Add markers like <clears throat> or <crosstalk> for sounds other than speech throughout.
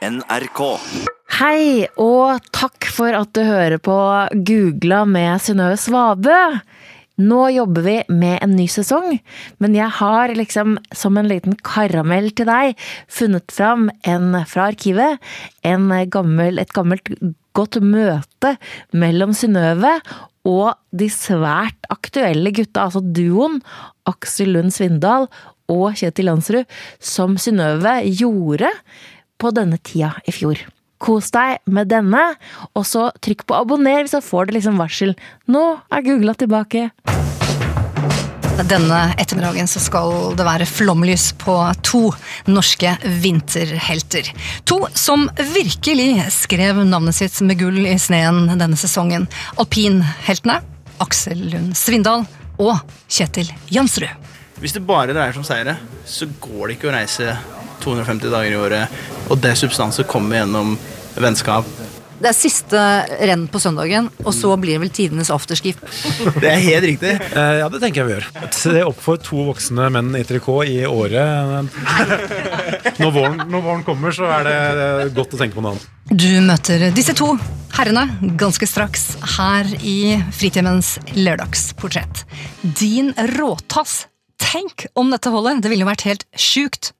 NRK. Hei, og takk for at du hører på Googla med Synnøve Svabø. Nå jobber vi med en ny sesong, men jeg har liksom som en liten karamell til deg funnet fram en fra arkivet. En gammel, et gammelt godt møte mellom Synnøve og de svært aktuelle gutta, altså duoen Aksel Lund Svindal og Kjetil Landsrud, som Synnøve gjorde på denne tida i fjor. Kos deg med denne, og så trykk på abonner, hvis du får det liksom varsel. Nå er Googla tilbake. Denne ettermiddagen så skal det være flomlys på to norske vinterhelter. To som virkelig skrev navnet sitt med gull i sneen denne sesongen. Alpinheltene Aksel Lund Svindal og Kjetil Jansrud. Hvis det bare dreier seg om seire, så går det ikke å reise 250 dager i året, og det substanset kommer gjennom vennskap. Det er siste renn på søndagen, og så blir det vel tidenes afterski. Det er helt riktig. Eh, ja, det tenker jeg vi gjør. Se opp for to voksne menn i trikot i året. Når våren, når våren kommer, så er det godt å tenke på noe annet. Du møter disse to herrene ganske straks her i Fritidens lørdagsportrett. Din råtass. Tenk om dette holdet! Det ville jo vært helt sjukt.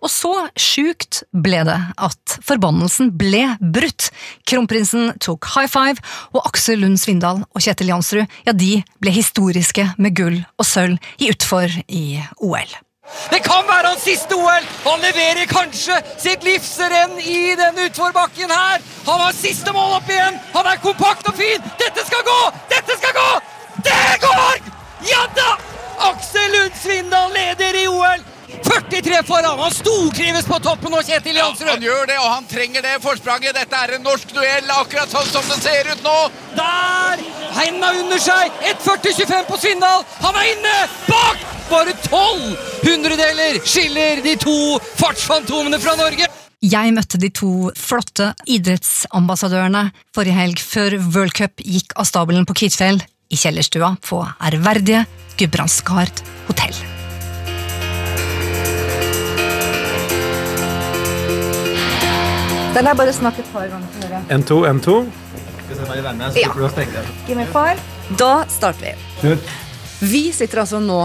Og så sjukt ble det at forbannelsen ble brutt. Kronprinsen tok high five, og Aksel Lund Svindal og Kjetil Jansrud ja, de ble historiske med gull og sølv i utfor i OL. Det kan være hans siste OL! Han leverer kanskje sitt livsrenn i denne utforbakken her! Han har siste mål opp igjen! Han er kompakt og fin! Dette skal gå! Dette skal gå! Det går! Ja da! Aksel Lund Svindal leder i OL! 43 foran! Han stortrives på toppen nå, Kjetil Jansrud! Han gjør det, og han trenger det forspranget. Dette er en norsk duell, akkurat sånn som det ser ut nå. Der! Henda under seg! 1,40-25 på Svindal! Han er inne! Bak! Bare 12 hundredeler skiller de to fartsfantomene fra Norge. Jeg møtte de to flotte idrettsambassadørene forrige helg før World Cup gikk av stabelen på Kvitfjell, i kjellerstua på ærverdige Gudbrandsgard hotell. Den er bare snakk et par ganger for dere. N2, N2. Ja. Give me five. Da starter vi. Vi sitter altså nå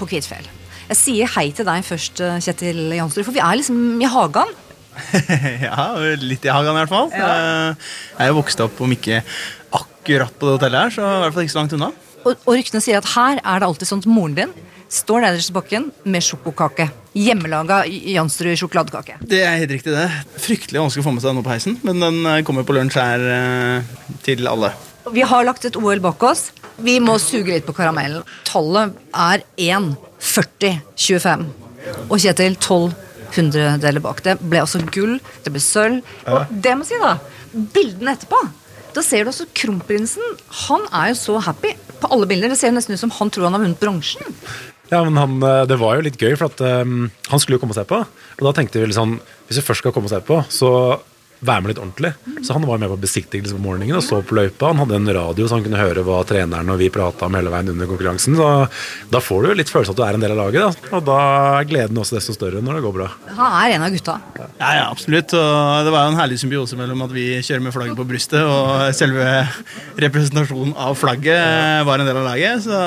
på Kvitfjell. Jeg sier hei til deg først, Kjetil Jansrud, for vi er liksom i hagen. <laughs> ja, litt i hagen i hvert fall. Ja. Jeg er jo vokst opp, om ikke akkurat på det hotellet her, så i hvert fall ikke så langt unna. Og, og ryktene sier at her er det alltid sånn at moren din står nederst i bakken med sjokokake. Hjemmelaga Jansrud sjokoladekake. Det er helt riktig, det. Fryktelig vanskelig å få med seg den opp på heisen, men den eh, kommer på lunsj her eh, til alle. Vi har lagt et OL bak oss. Vi må suge litt på karamellen. Tallet er 1 40 25. Og Kjetil 12 hundredeler bak. Det ble altså gull, det ble sølv. Og det må si, da. Bildene etterpå. Da ser du også kronprinsen. Han er jo så happy på alle bilder. Det ser nesten ut som han tror han har vunnet bronsen. Ja, men han, eh, Det var jo litt gøy, for at um, han skulle jo komme og se på. Og da tenkte vi sånn, hvis vi først skal komme og se på, så være med litt ordentlig. Så han var med på besiktigelse på morgenen og så på løypa. Han hadde en radio så han kunne høre hva treneren og vi prata om hele veien under konkurransen. Så da får du jo litt følelse av at du er en del av laget. Da. Og da er gleden også desto større når det går bra. Han er en av gutta. Ja, ja, absolutt. Og det var jo en herlig symbiose mellom at vi kjører med flagget på brystet, og selve representasjonen av flagget var en del av laget. Så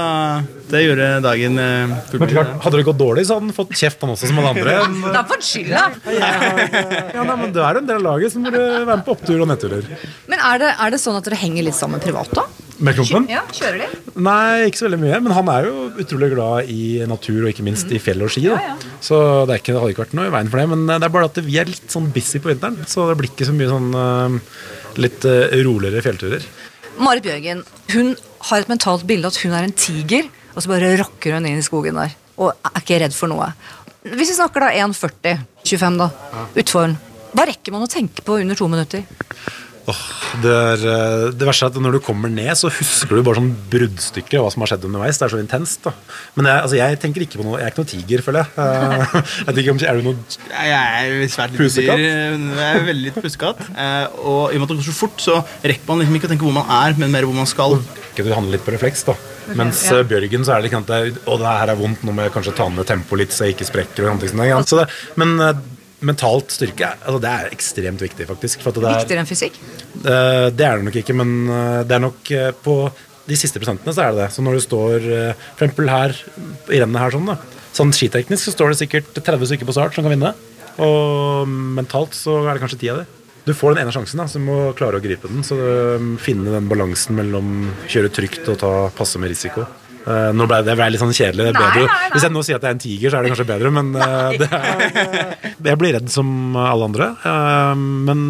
det gjorde dagen eh, Men klart, Hadde det gått dårlig, så hadde han fått kjeft, han også, som alle andre. <laughs> har han fått skylda! Ja, nei, men Du er en del av laget, så må du være med på opptur og nedturer. Men er det, er det sånn at dere henger litt sammen privat, da? Med klumpen? Ja, Kjører de? Nei, ikke så veldig mye. Men han er jo utrolig glad i natur, og ikke minst i fjell og ski. Da. Så det, er ikke, det hadde ikke vært noe i veien for det. Men det er bare at vi er litt sånn busy på vinteren, så det blir ikke så mye sånn eh, litt eh, roligere fjellturer. Marit Bjørgen hun har et mentalt bilde at hun er en tiger, og så bare rocker hun inn i skogen der. Og er ikke redd for noe. Hvis vi snakker da 1,40, 25 da, utfor den. Hva rekker man å tenke på under to minutter? Oh, det, er, eh, det verste er at når du kommer ned, så husker du bare sånn bruddstykker av hva som har skjedd underveis. Det er så intenst. da. Men jeg, altså, jeg tenker ikke på noe Jeg er ikke noe tiger, føler jeg. Eh, <laughs> jeg tenker, ikke om, Er du noe Ja, Jeg er svært Pusekatt? dyr. Jeg er veldig litt pussekatt. Eh, Og i og med at det går så fort, så rekker man liksom ikke å tenke hvor man er, men mer hvor man skal. du handler litt på refleks, da. Mens ja. Bjørgen så er det ikke sant, det Å, det her er vondt, nå må jeg kanskje ta ned tempoet litt så jeg ikke sprekker. og sånt, sånn, ikke? Så det, men, eh, mentalt styrke altså det er ekstremt viktig, faktisk. For det, er, Viktigere enn fysikk? Uh, det er det nok ikke, men eh, det er nok uh, på de siste prosentene så er det det. Så når du står uh, for eksempel her i rennet her sånn, da. Sånn skiteknisk så står det sikkert 30 stykker på start som kan vinne. Og mentalt så er det kanskje ti av dem. Du får den ene sjansen, da, så du må klare å gripe den. Så um, Finne den balansen mellom kjøre trygt og ta passe med risiko. Eh, nå ble det, ble litt sånn kjedelig. Det ble nei. jo. Hvis jeg nå sier at jeg er en tiger, så er det kanskje bedre, men uh, det er, jeg blir redd som alle andre. Uh, men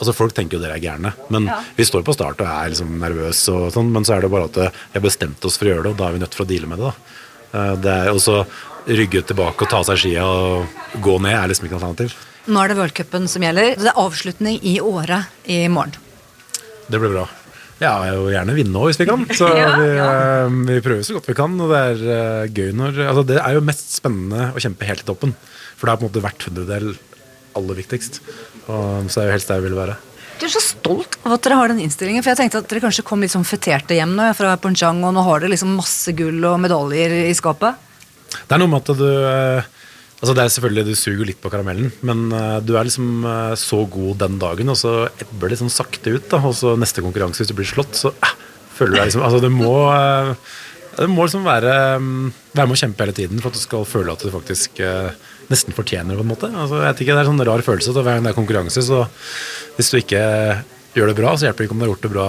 Altså Folk tenker jo dere er gærne, men vi står på start og er liksom nervøse, og sånn, men så er det bare at vi har bestemt oss for å gjøre det, og da er vi nødt for å deale med det. da. Eh, Det er også rygge tilbake og ta av seg skia og gå ned er liksom ikke noe alternativ. Nå er det worldcupen som gjelder. Det er avslutning i året i morgen. Det blir bra. Ja, og gjerne vinne òg, hvis vi kan. Så <laughs> Ja, vi, ja. eh, vi prøver så godt vi kan. Og det er eh, gøy når altså Det er jo mest spennende å kjempe helt i toppen. For det er på en måte hvert hundredel aller viktigst. Og, så er jo helst der vi vil være. Du er så stolt av at dere har den innstillingen. For jeg tenkte at dere kanskje kom litt sånn feterte hjem nå fra Ponchang, og nå har dere liksom masse gull og medaljer i skapet. Det er noe med at du eh, Altså det er selvfølgelig Du suger litt på karamellen, men uh, du er liksom uh, så god den dagen, og så ebber det sånn sakte ut. da Og så neste konkurranse, hvis du blir slått, så uh, føler du deg liksom Altså det må Det må liksom være um, Være med å kjempe hele tiden for at du skal føle at du faktisk nesten fortjener det, på en måte. Altså jeg vet ikke, Det er en sånn rar følelse. at Hver gang det er konkurranse, så hvis du ikke gjør det bra, så hjelper det ikke om du har gjort det bra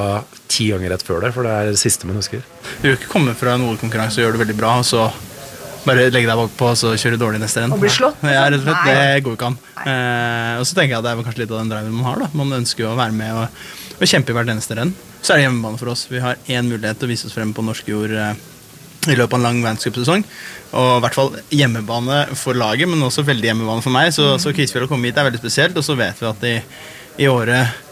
ti ganger rett før det, for det er det siste man husker. Du vil ikke komme fra en OL-konkurranse og gjøre det veldig bra, og så bare legge deg bakpå og så kjøre dårlig neste renn. Og bli slått? Ja, rett og slett. Det går ikke an. Eh, og så tenker jeg at det er kanskje litt av den driven man har. da. Man ønsker jo å være med og, og kjempe i hvert eneste renn. Så er det hjemmebane for oss. Vi har én mulighet til å vise oss frem på norsk jord eh, i løpet av en lang verdenscupsesong. Og i hvert fall hjemmebane for laget, men også veldig hjemmebane for meg. Så, så Kvitfjell å komme hit er veldig spesielt, og så vet vi at i, i året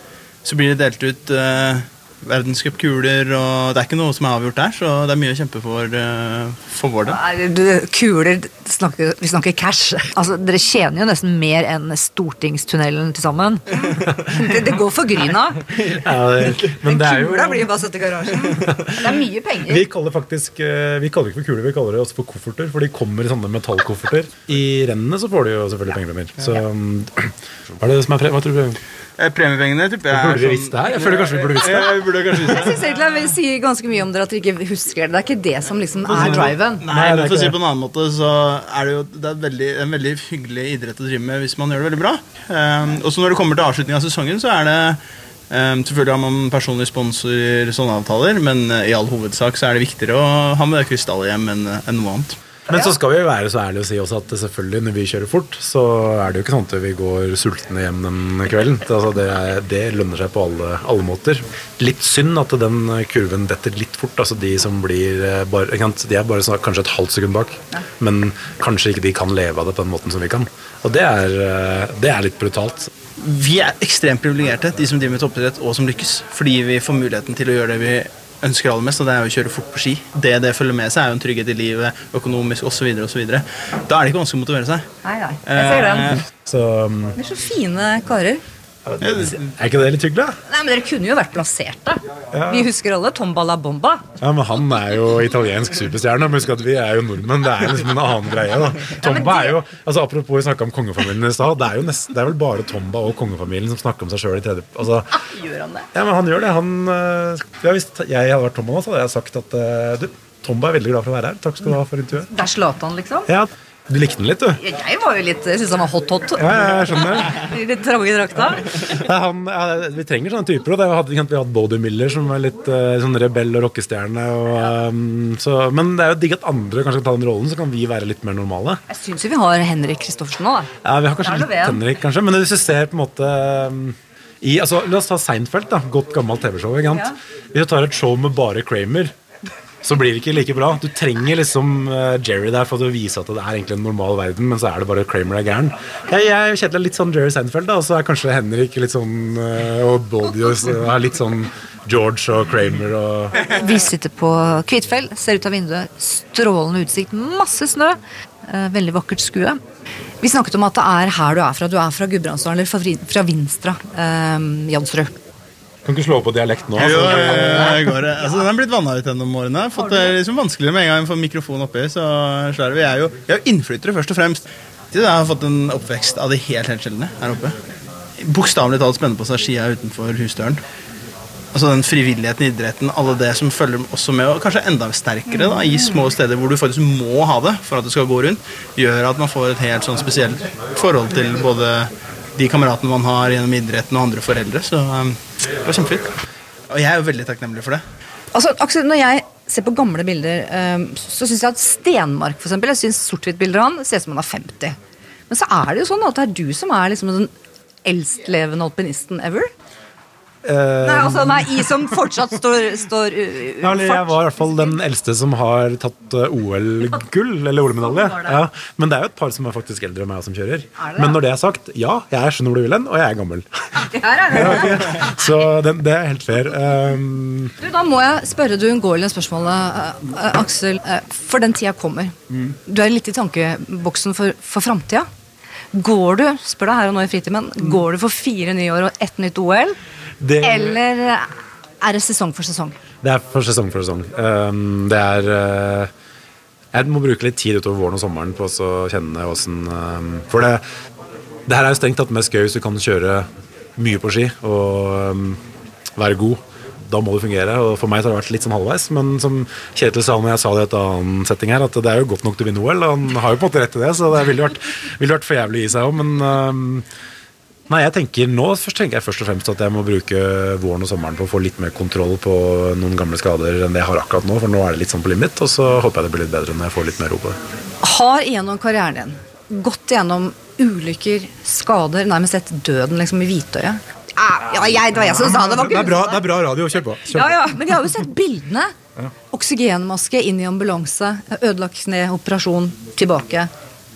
så blir det delt ut uh, verdenscupkuler, og det er ikke noe som er avgjort der, så det er mye å kjempe for, eh, for vår del. Nei, du, kuler snakker, Vi snakker cash. Altså, Dere tjener jo nesten mer enn Stortingstunnelen til sammen. Det, det går for gryna. Ja, det, men det er jo Kula blir jo bare satt i garasjen. Det er mye penger. Vi kaller faktisk eh, Vi kaller ikke for kuler, vi kaller det også for kofferter. For de kommer i sånne metallkofferter. I rennene så får de jo selvfølgelig pengepremier. Så um, <clears throat> hva er det som er. Hva tror du? Eh, Premiepengene tipper jeg Burde vi visst det her? Jeg føler kanskje vi burde visst det. Ja, burde kanskje visst det. Jeg synes egentlig Det sier ganske mye om dere at dere ikke husker det. Det er ikke det som liksom er driven. Nei, men for å si på en annen måte, så er det jo det er veldig, en veldig hyggelig idrett å drive med hvis man gjør det veldig bra. Um, og så når det kommer til avslutning av sesongen, så er det um, Selvfølgelig har man personlig sponsor, sånne avtaler, men uh, i all hovedsak så er det viktigere å ha med det krystallet hjem enn enn noe annet. Men så skal vi være så ærlige og si også at selvfølgelig når vi kjører fort, så er det jo ikke sånn at vi går sultne hjem den kvelden. Altså det, er, det lønner seg på alle, alle måter. Litt synd at den kurven detter litt fort. altså De som blir eh, bare, De er bare sånn, kanskje et halvt sekund bak, men kanskje ikke de kan leve av det på den måten som vi kan. Og det er, eh, det er litt brutalt. Vi er ekstremt privilegerte, de som driver med toppidrett og som lykkes, fordi vi får muligheten til å gjøre det vi ønsker aller mest, og det er å kjøre fort på ski. Det det følger med seg, er jo en trygghet i livet, økonomisk osv. osv. Da er det ikke vanskelig å motivere seg. Nei, nei. Jeg ser den. Eh, Så um, Dere er så fine karer. Er ikke det litt hyggelig? Nei, men Dere kunne jo vært plassert da ja. Vi husker alle Tomba la bomba. Ja, men Han er jo italiensk superstjerne. Men husk at vi er jo nordmenn. Det er liksom en annen greie. da Tomba er jo, altså Apropos vi snakka om kongefamilien i stad. Det er det er vel bare Tomba og kongefamilien som snakker om seg sjøl i tredje altså, Gjør han det? Ja, men han gjør det. Han, øh, ja, hvis jeg hadde vært Tomba nå, så hadde jeg sagt at øh, du, Tomba er veldig glad for å være her. Takk skal du ha for intervjuet. Det er Zlatan, liksom? Ja, Du likte den litt, du? Jeg var jo litt, jeg syntes han var hot-hot. Ja, ja, jeg skjønner. <laughs> I litt trange drakta. Han, ja, vi trenger sånne typer. Og det hadde, vi hadde Body Miller, som var litt øh, sånn rebell og rockestjerne. Og, ja. så, men det er jo digg at andre kanskje kan ta den rollen, så kan vi være litt mer normale. Jeg syns jo vi har Henrik Kristoffersen nå, da. Ja, vi har kanskje litt. Henrik, kanskje. Men hvis du ser på en måte um, i, altså, La oss ta Seinfeld, da. Godt gammelt TV-show. Ja. Hvis du tar et show med bare Kramer, så blir det ikke like bra. Du trenger liksom uh, Jerry der for å vise at det er egentlig en normal verden, men så er det bare Kramer er gæren. Jeg, jeg Kjetil er litt sånn Jerry Seinfeld, da, og så er kanskje Henrik litt sånn uh, Og Bodie og er litt sånn George og Kramer og Vi sitter på Kvitfjell, ser ut av vinduet. Strålende utsikt, masse snø. Eh, veldig vakkert skue. Vi snakket om at det er her du er fra. Du er fra Gudbrandsdalen, eller fra Vinstra. Eh, Jansrud. Kan ikke slå på dialekt nå. Jo, Altså. eh, går det. Altså, den har blitt vanna ut gjennom årene. Fått det liksom vanskeligere med en gang vi får mikrofon oppi. Så slår. Vi er jo vi er jo innflyttere, først og fremst. Jeg har fått en oppvekst av de helt helt sjeldne her oppe. Bokstavelig talt spenne på seg skia utenfor husdøren. Altså den frivilligheten i idretten, alle det som følger også med, og kanskje enda sterkere da, i små steder hvor du faktisk må ha det for at det skal gå rundt, gjør at man får et helt sånn spesielt forhold til både de kameratene man har gjennom idretten og andre foreldre. Så um, det var kjempefint. Og jeg er jo veldig takknemlig for det. Altså, Aksel, Når jeg ser på gamle bilder, eh, så syns jeg at Stenmark for eksempel, jeg synes sort-hvitt-bilder av han ser ut som han er 50. Men så er det jo sånn at det er du som er liksom den elstlevende alpinisten ever. Nei, altså, nei, i som fortsatt står, står uh, <laughs> uh, Ja, eller jeg var i hvert fall den eldste som har tatt uh, OL-gull, eller OL-medalje. Ja, men det er jo et par som er faktisk eldre enn meg som kjører. Er det? Men når det er sagt, ja, jeg skjønner hvor du vil hen, og jeg er gammel. Er det. <laughs> Så det, det er helt fair. Um, Du, da må jeg spørre du uunngåelige spørsmålet, eh, eh, Aksel. Uh, for den tida kommer. Du er litt i tankeboksen for, for framtida. Går du spør deg her og nå i fritiden, går du for fire nye år og ett nytt OL? Det, Eller er det sesong for sesong? det er for sesong for sesong. Um, det er uh, Jeg må bruke litt tid utover våren og sommeren på å kjenne åssen um, For det, det her er jo strengt tatt med gøy hvis du kan kjøre mye på ski og um, være god. Da må det fungere. og For meg så har det vært litt sånn halvveis. Men som Kjetil sa når jeg sa det i et annet setting her, at det er jo godt nok til å vinne OL. Han har jo på en måte rett til det, så det ville vært, ville vært for jævlig å gi seg òg. Men um, Nei, jeg tenker nå først tenker jeg først og fremst at jeg må bruke våren og sommeren på å få litt mer kontroll på noen gamle skader enn det jeg har akkurat nå, for nå er det litt sånn på limit, og så håper jeg det blir litt bedre når jeg får litt mer ro på det. Har gjennom karrieren din gått gjennom ulykker, skader, nærmest sett døden liksom i hvitøyet? Ah, Ja, jeg, det var jeg som sa det. var det, er bra, det er bra radio, kjør på. Ja, ja, Men vi har jo sett bildene. Oksygenmaske inn i ambulanse, ødelagt kne, operasjon, tilbake.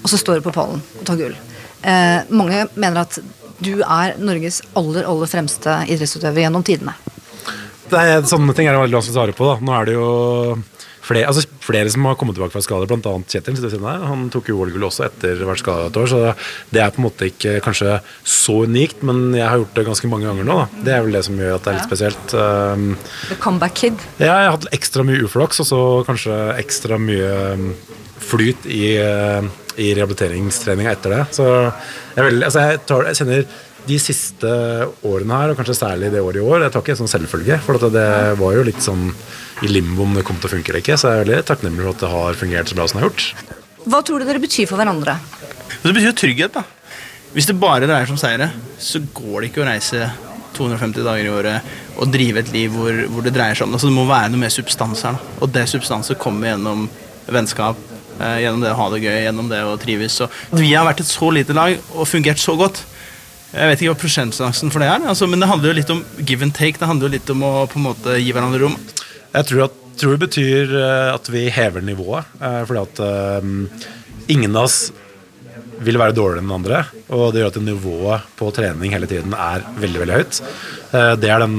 Og så står du på pallen og tar gull. Eh, mange mener at du er Norges aller aller fremste idrettsutøver gjennom tidene. Det er, sånne ting er det veldig vanskelig å svare på. da. Nå er det jo flere, altså flere som har kommet tilbake fra skader, bl.a. Kjetil. Han tok jo OL-gull også etter å ha vært et år, så det er på en måte ikke kanskje så unikt, men jeg har gjort det ganske mange ganger nå. da. Det er vel det som gjør at det er litt spesielt. Um, The Comeback Kid. Ja, jeg har hatt ekstra mye uflaks, og så kanskje ekstra mye um, flyt i, uh, i rehabiliteringstreninga etter det. Så jeg, veldig, altså jeg, tar, jeg kjenner de siste årene her, og kanskje særlig det året i år, jeg tar ikke en sånn selvfølge. For at det var jo litt sånn i limbo om det kom til å funke eller ikke. Så jeg er veldig takknemlig for at det har fungert så bra som det har gjort. Hva tror du dere betyr for hverandre? Det betyr jo trygghet, da. Hvis det bare dreier seg om seire, så går det ikke å reise 250 dager i året og drive et liv hvor, hvor det dreier seg om altså Det må være noe mer substans her. Da. Og det substanset kommer gjennom vennskap, gjennom det å ha det gøy, gjennom det å trives. Så, vi har vært et så lite lag og fungert så godt. Jeg vet ikke hva prosentsatsen for det er, altså, men det handler jo litt om give and take. Det handler jo litt om å på en måte gi hverandre rom. Jeg tror, at, tror det betyr eh, at vi hever nivået. eh, fordi at um, ingen av oss vil være dårligere enn andre. Og det gjør at nivået på trening hele tiden er veldig veldig høyt. Eh, det er den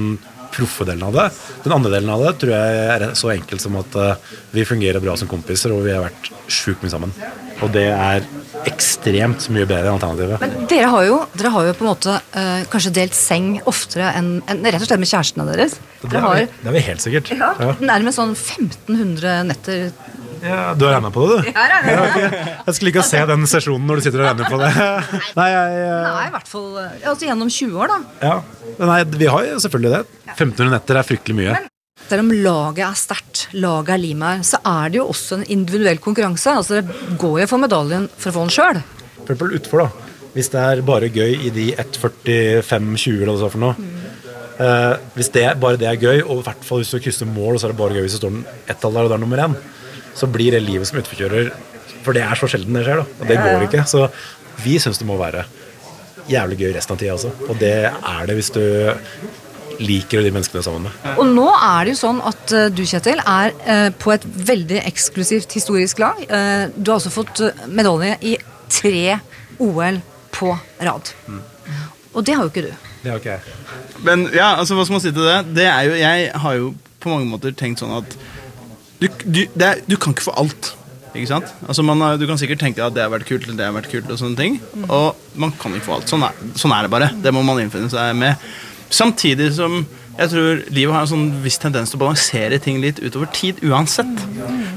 proffe delen av det. Den andre delen av det tror jeg er så enkelt som at eh, vi fungerer bra som kompiser, og vi har vært sjukt mye sammen. Og det er ekstremt mye bedre enn alternativet. Men dere har jo, dere har jo på en måte øh, kanskje delt seng oftere enn enn rett og slett med kjærestene deres. Det er, har det er vi helt sikkert. ja, Ja. nærmest sånn 1500 netter. Ja, du har regna på det, du? Er. Ja. Jeg skulle ikke se den sesjonen når du sitter og regner på det. Nei, <laughs> jeg, Nei, i hvert fall eh, altså gjennom 20 år, da. Ja, Nei, vi har jo selvfølgelig det. 1500 netter er fryktelig mye. Selv om laget er sterkt, laget er limet, så er det jo også en individuell konkurranse. Altså Det går jo for medaljen for å få den sjøl. Utfor, da. Hvis det er bare gøy i de 1.45,20 eller hva det er for noe. Eh, hvis det, bare det er gøy, og i hvert fall hvis du krysser mål, så er det bare gøy hvis det står en ett-tall der og det er nummer én, så blir det livet som utforkjører For det er så sjelden det skjer, da. Og det går ikke. Så vi syns det må være jævlig gøy resten av tida også. Og det er det hvis du liker de menneskene du er sammen med. Og nå er det jo sånn at eh, du, Kjetil, er eh, på et veldig eksklusivt historisk lag. Eh, du har også fått medalje i tre OL på rad. Og det har jo ikke du. Det har ikke jeg. Men ja, altså hva skal man si til det? Det er jo, Jeg har jo på mange måter tenkt sånn at du, du, det er, du kan ikke få alt. Ikke sant? Altså man, Du kan sikkert tenke at det har vært kult eller det har vært kult, og sånne ting. Og man kan ikke få alt. Sånn er, sånn er det bare. Det må man innfinne seg med. Samtidig som Jeg tror livet har en sånn viss tendens til å balansere ting litt utover tid uansett.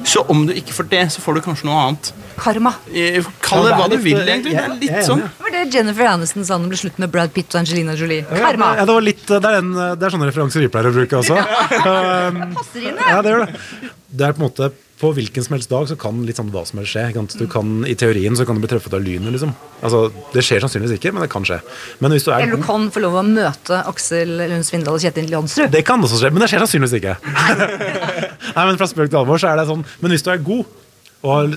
Så om du ikke får det, så får du kanskje noe annet. Karma. Eh, Kall det hva du vil, egentlig. Det er litt sånn. Jennifer Aniston sa det ble slutt med Brad Pitt og Angelina Jolie. Karma. Ja, det, var litt, det, er en, det er sånne referanser vi pleier å bruke også. <laughs> Um, ja, det gjør det. Det er på en måte På hvilken som helst dag så kan litt sånn hva som helst skje. Du kan, I teorien så kan du bli truffet av lynet. liksom. Altså, Det skjer sannsynligvis ikke, men det kan skje. Men hvis du er Eller du kan få lov å møte Aksel Lund Svindal og Kjetil Jansrud. Det kan også skje, men det skjer sannsynligvis ikke. Nei, <laughs> men fra spøk til alvor så er det sånn Men hvis du er god og har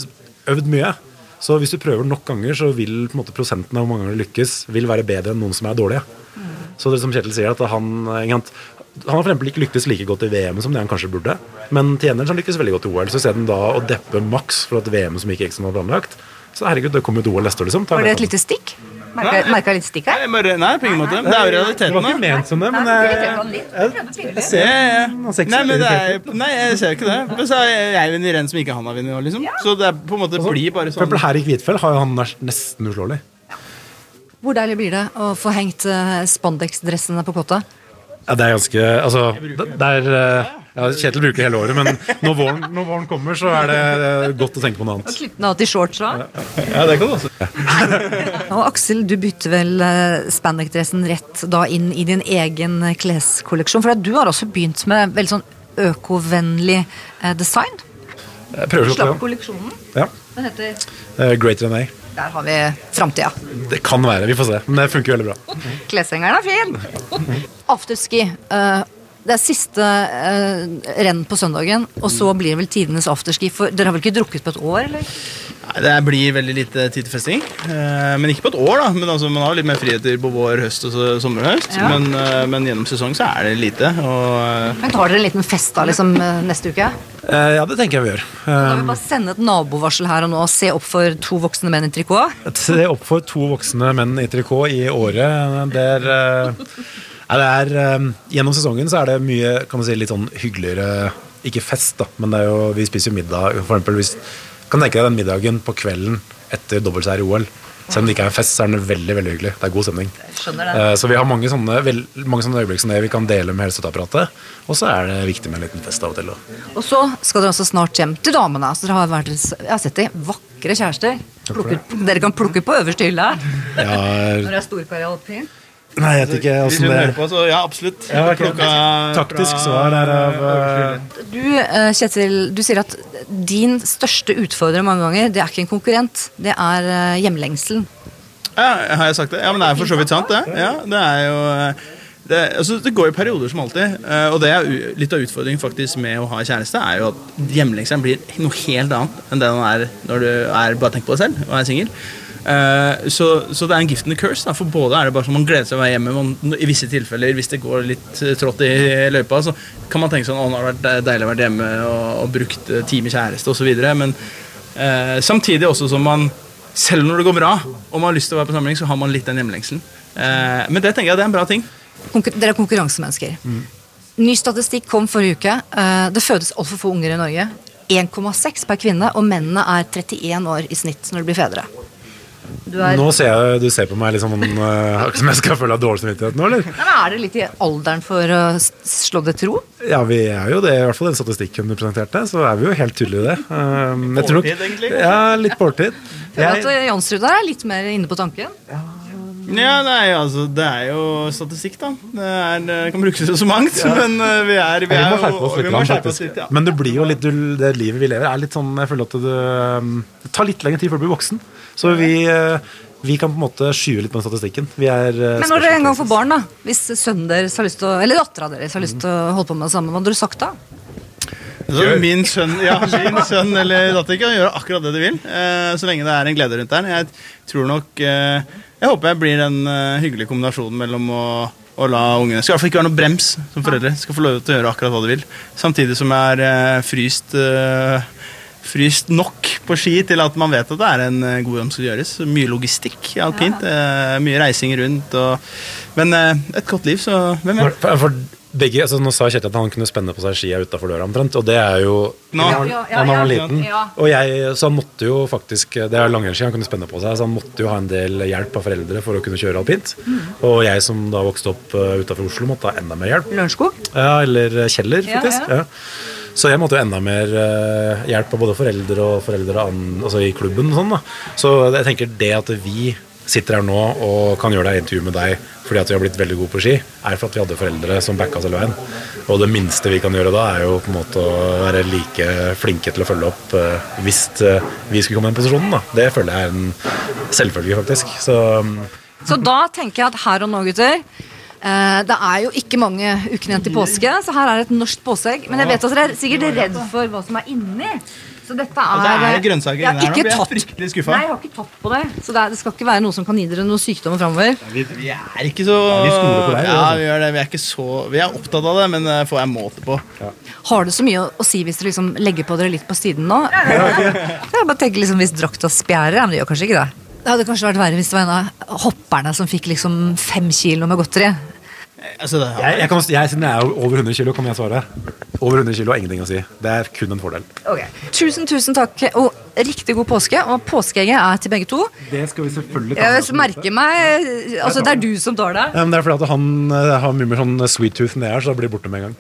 øvd mye, så hvis du prøver nok ganger, så vil på en måte prosenten av hvor mange ganger du lykkes, vil være bedre enn noen som er dårlige. Så det som Kjetil sier, at han han, Han har for eksempel ikke lyktes like godt i VM som det han kanskje burde, men til gjengjeld han lykkes veldig godt i OL. Så isteden da å deppe maks for at VM som ikke som var planlagt, så herregud, det kommer et OL neste år, liksom. Var det et lite stikk? Merka litt stikk her? Nei, bare, nei, på ingen måte. Det er jo Det var ikke ment som det, men jeg, jeg. Jeg ja. Han ser ikke Nei, så men det veldig er, nei, jeg ser ikke det. Men så er jeg en renn som ikke han har vunnet liksom. Så det er på en måte blir bare For sånn. eksempel her i Kvitfjell har jo han vært nesten uslåelig. Hvor deilig blir det å få hengt uh, spandex-dressene på kotta? Ja, det er ganske Altså, det, er eh, ja, Kjetil bruker hele året, men når våren, når våren kommer, så er det eh, godt å tenke på noe annet. Klippe den av til da Ja, det kan du også. <laughs> Og Aksel, du bytter vel uh, spandex-dressen rett da inn i din egen kleskolleksjon? For du har også begynt med veldig sånn økovennlig eh, design. Jeg prøver å slå Slapp på kolleksjonen. ja. Den heter Eh, Greater than A. Der har vi framtida. Det kan være, vi får se. Men det funker veldig bra. Kleshengeren er fin! Afterski. eh, det er siste eh, renn på søndagen, og så blir det vel tidenes afterski. For dere har vel ikke drukket på et år, eller? Nei, Det blir veldig lite tid til festing. Eh, men ikke på et år, da. Men altså, Man har litt mer friheter på vår, høst og så- sommer og høst. Ja. Men, eh, men gjennom sesong så er det lite. Og eh, Men tar dere en liten fest da, liksom eh, neste uke? Eh, ja, det tenker jeg vi gjør. Da vil vi bare sende et nabovarsel her og nå og se opp for to voksne menn i trikot. Se opp for to voksne menn i trikot i året. Det er, det er eh, Gjennom sesongen så er det mye kan man si, litt sånn hyggeligere Ikke fest, da, men det er jo, vi spiser jo middag. For eksempel, hvis, kan tenke deg den middagen på kvelden etter dobbeltseier i OL. Selv om det ikke er en fest, så er den veldig veldig hyggelig. Det er god stemning. Eh, Så vi har mange sånne, mange sånne øyeblikk som det vi kan dele med hele støtteapparatet. Og så er det viktig med en liten fest av og til. også. Og så skal dere også snart hjem til damene. Så dere har vært, jeg har sett de, vakre kjærester. Plukker, dere kan plukke på øverste hylle her. Ja, Når det er storkar i alpin. Nei, jeg vet ikke åssen det er. på, så ja, absolutt. Ja, okay. Taktisk fra- svar er av eh, Du, eh, Kjetil, du sier at din største utfordrer mange ganger, det er ikke en konkurrent, det er eh, hjemlengselen. Ja, har jeg sagt det? Ja, men det er for så vidt sant, det. Ja, det er jo det, altså, det går i perioder som alltid. eh, Og det er u- litt av utfordringen faktisk med å ha kjæreste, er jo at hjemlengselen blir noe helt annet enn det den er når du er bare tenker på deg selv og er singel. Eh, så, så det er en gift and a curse. Da, for både er det bare sånn man gleder seg å være hjemme. Man, I visse tilfeller, hvis det går litt eh, trått i løypa, så kan man tenke sånn Å, nå har det vært deilig å være hjemme og, og brukt eh, tid med kjæreste osv. Men eh, samtidig også som man selv når det går bra og man har lyst til å være på samling, så har man litt den hjemlengselen. Eh, men det tenker jeg det er en bra ting. Konkur dere er konkurransemennesker. Ny statistikk kom forrige uke. Det fødes altfor få unger i Norge. 1,6 per kvinne, og mennene er 31 år i snitt når de blir fedre. Du er, Nå ser jeg du ser på meg litt sånn uh, <laughs> som jeg skal føle dårlig samvittighet nå, eller? Ja, men er det litt i alderen for å slå det tro? Ja, vi er jo det, i hvert fall den statistikken du presenterte, så er vi jo helt tydelige i det. Um, på tror nok- egentlig? Ja, litt på overtid. Føler at Jeg, at Jansrud der er litt mer inne på tanken. Ja, nei, altså, Det er jo statistikk, da. Det, er, det kan brukes til så mangt. Men eh, vi er, vi vi er må jo- skjerpe oss litt, vi skjerpe oss litt, ja. Men det blir jo litt Det livet vi lever, er litt sånn Jeg føler at det, um, det tar litt lengre tid før du blir voksen. Så vi, uh, vi kan på en måte skyve litt på den statistikken. Vi er uh, Men når dere en gang får barn, da hvis sønnen deres har lyst til å, eller dattera deres har lyst til å holde på med det samme, hva hadde du sagt da? Min sønn, ja, min sønn eller datter kan gjøre akkurat det de vil, eh, så lenge det er en glede rundt der. Jeg tror nok eh, Jeg håper jeg blir den eh, hyggelige kombinasjonen mellom å, å la ungene Skal i hvert fall ikke være noe brems som foreldre. Skal få lov til å gjøre akkurat hva de vil. Samtidig som jeg er eh, fryst eh, fryst nok på ski til at man vet at det er en eh, god jobb som skal gjøres. Mye logistikk i alpint, eh, mye reising rundt. Og, men eh, et godt liv, så hvem For, vet? for, for begge, altså Nå sa Kjetil at han kunne spenne på seg skia utafor døra omtrent, og det er jo Nå. han Ja, ja, han ja. var liten. Og jeg, så han måtte jo faktisk Det er langrennsski han kunne spenne på seg, så han måtte jo ha en del hjelp av foreldre for å kunne kjøre alpint. Mm. Og jeg som da vokste opp uh, utafor Oslo, måtte ha enda mer hjelp. Lørenskog? Ja, eller Kjeller, Ja, faktisk. ja. Ja, Så jeg måtte jo enda mer eh, hjelp av både foreldre og foreldre altså i klubben. Og sånn, da. Så jeg tenker det at vi sitter her nå og kan gjøre deg intervju med deg fordi at vi har blitt veldig gode på ski, er for at vi hadde foreldre som backa oss hele veien. Og det minste vi kan gjøre da, er jo på en måte å være like flinke til å følge opp eh, hvis eh, vi skulle komme i den posisjonen. da. Det føler jeg er en selvfølge, faktisk. Så mm, Så da tenker jeg at her og nå, gutter Det er jo ikke mange ukene igjen til påske, så her er et norsk påskeegg. Men jeg vet at dere er sikkert redd for hva som er inni. Så dette er det er grønnsaker inni her nå, ikke blir jeg fryktelig skuffa. Nei, jeg har ikke tatt på det. Så det, er, det skal ikke være noe som kan gi dere noen sykdommer framover. Vi, vi er ikke så vi deg, Ja, vi gjør det. Vi er ikke så Vi er opptatt av det, men det får jeg måte på. Har det så mye å, å si hvis dere liksom legger på dere litt på siden nå? <laughs> Jeg bare tenker liksom Hvis drakta spjærer, men det gjør kanskje ikke det. Det hadde kanskje vært verre hvis det var en av hopperne som fikk liksom fem kilo med godteri. Altså, det, jeg, jeg kan, jeg, siden jeg er over 100 kilo, kan jeg svare. Over 100 kilo har ingenting å si. Det er kun en fordel. Tusen, tusen takk, og riktig god påske. Og påskeegget er til begge to. Det skal vi selvfølgelig Jeg merker meg Altså, det er du som tar det. Ja, men det er fordi at han eh, har mye mer sånn sweet tooth enn det har, så det blir borte med en gang.